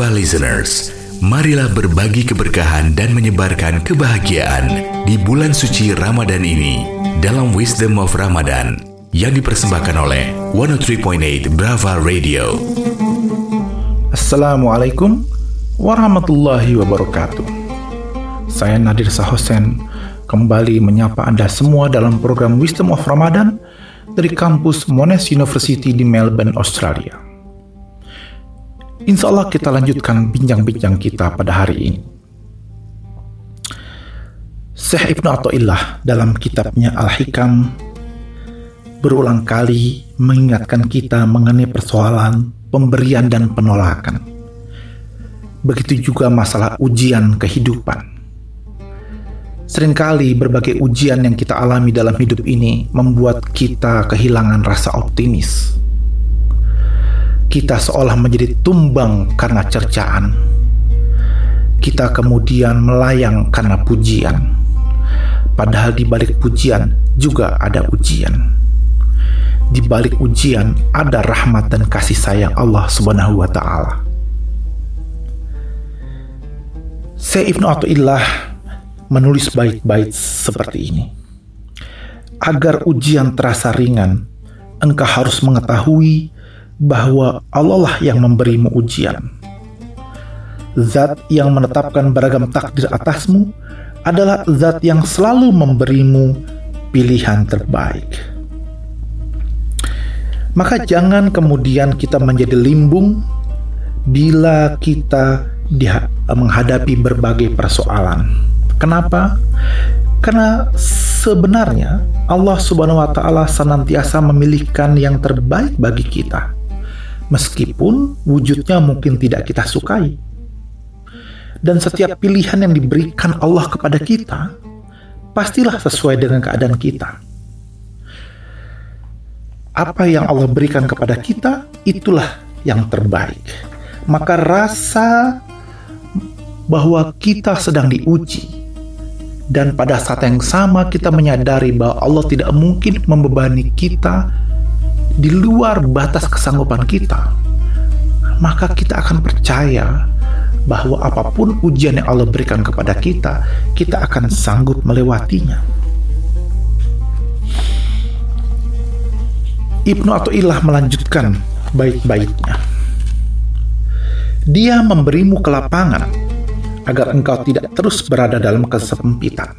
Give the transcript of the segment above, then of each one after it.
Brava listeners, marilah berbagi keberkahan dan menyebarkan kebahagiaan di bulan suci Ramadan ini dalam Wisdom of Ramadan yang dipersembahkan oleh 103.8 Brava Radio. Assalamualaikum warahmatullahi wabarakatuh. Saya Nadir Sahosen kembali menyapa Anda semua dalam program Wisdom of Ramadan dari kampus Monash University di Melbourne, Australia. Insya Allah kita lanjutkan bincang-bincang kita pada hari ini. Syekh Ibnu Atta'illah dalam kitabnya Al-Hikam berulang kali mengingatkan kita mengenai persoalan pemberian dan penolakan. Begitu juga masalah ujian kehidupan. Seringkali berbagai ujian yang kita alami dalam hidup ini membuat kita kehilangan rasa optimis kita seolah menjadi tumbang karena cercaan. Kita kemudian melayang karena pujian. Padahal di balik pujian juga ada ujian. Di balik ujian ada rahmat dan kasih sayang Allah Subhanahu wa taala. Ibnu Athaillah menulis bait-bait seperti ini. Agar ujian terasa ringan, engkau harus mengetahui bahwa Allah lah yang memberimu ujian. Zat yang menetapkan beragam takdir atasmu adalah zat yang selalu memberimu pilihan terbaik. Maka jangan kemudian kita menjadi limbung bila kita menghadapi berbagai persoalan. Kenapa? Karena sebenarnya Allah Subhanahu wa taala senantiasa memilihkan yang terbaik bagi kita meskipun wujudnya mungkin tidak kita sukai. Dan setiap pilihan yang diberikan Allah kepada kita, pastilah sesuai dengan keadaan kita. Apa yang Allah berikan kepada kita, itulah yang terbaik. Maka rasa bahwa kita sedang diuji, dan pada saat yang sama kita menyadari bahwa Allah tidak mungkin membebani kita di luar batas kesanggupan kita, maka kita akan percaya bahwa apa pun ujian yang Allah berikan kepada kita, kita akan sanggup melewatinya. Ibnu Athaillah melanjutkan baik-baiknya. Dia memberimu kelapangan agar engkau tidak terus berada dalam kesempitan.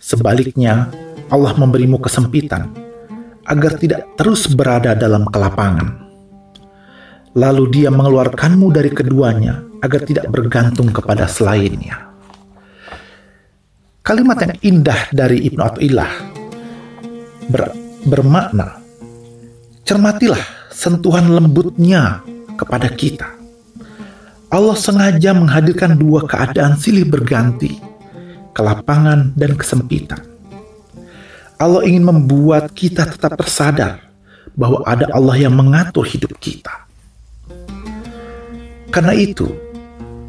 Sebaliknya, Allah memberimu kesempitan agar tidak terus berada dalam kelapangan. Lalu dia mengeluarkanmu dari keduanya agar tidak bergantung kepada selainnya. Kalimat yang indah dari Ibnu Athaillah ber, bermakna cermatilah sentuhan lembutnya kepada kita. Allah sengaja menghadirkan dua keadaan silih berganti, kelapangan dan kesempitan Allah ingin membuat kita tetap tersadar bahwa ada Allah yang mengatur hidup kita. Karena itu,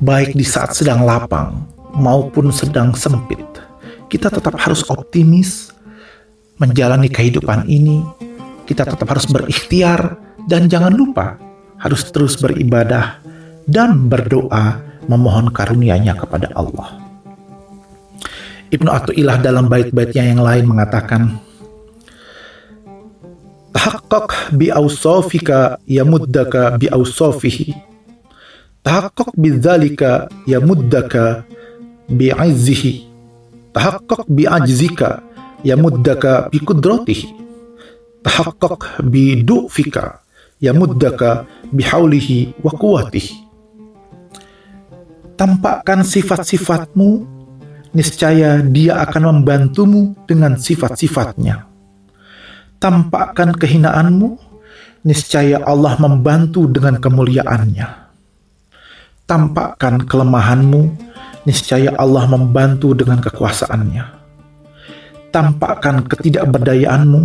baik di saat sedang lapang maupun sedang sempit, kita tetap harus optimis menjalani kehidupan ini. Kita tetap harus berikhtiar dan jangan lupa harus terus beribadah dan berdoa memohon karunia-Nya kepada Allah. Ibnu Athaillah dalam bait-baitnya yang lain mengatakan Tahaqqaq bi awsafika yamuddaka bi awsafihi Tahaqqaq bidzalika yamuddaka bi izzihi Tahaqqaq bi ajzika yamuddaka bi qudratihi Tahaqqaq bi du'fika yamuddaka bi haulihi wa quwwatihi. Tampakkan sifat-sifatmu niscaya dia akan membantumu dengan sifat-sifatnya. Tampakkan kehinaanmu, niscaya Allah membantu dengan kemuliaannya. Tampakkan kelemahanmu, niscaya Allah membantu dengan kekuasaannya. Tampakkan ketidakberdayaanmu,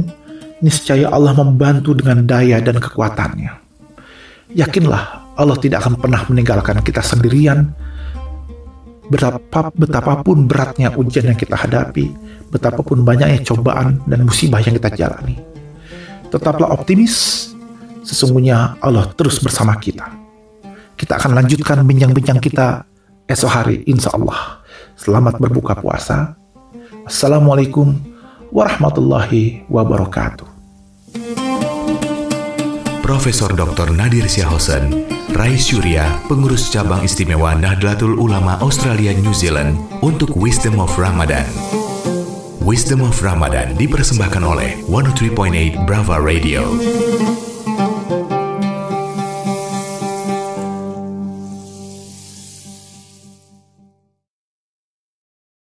niscaya Allah membantu dengan daya dan kekuatannya. Yakinlah Allah tidak akan pernah meninggalkan kita sendirian, betapa betapapun beratnya ujian yang kita hadapi, betapapun banyaknya cobaan dan musibah yang kita jalani. Tetaplah optimis, sesungguhnya Allah terus bersama kita. kita akan lanjutkan bincang-bincang kita esok hari insya Allah. Selamat berbuka puasa. Assalamualaikum warahmatullahi wabarakatuh. Profesor Dr. Nadir Syahosen, Rai Surya, pengurus cabang istimewa Nahdlatul Ulama Australia New Zealand untuk Wisdom of Ramadan. Wisdom of Ramadan dipersembahkan oleh 103.8 Brava Radio.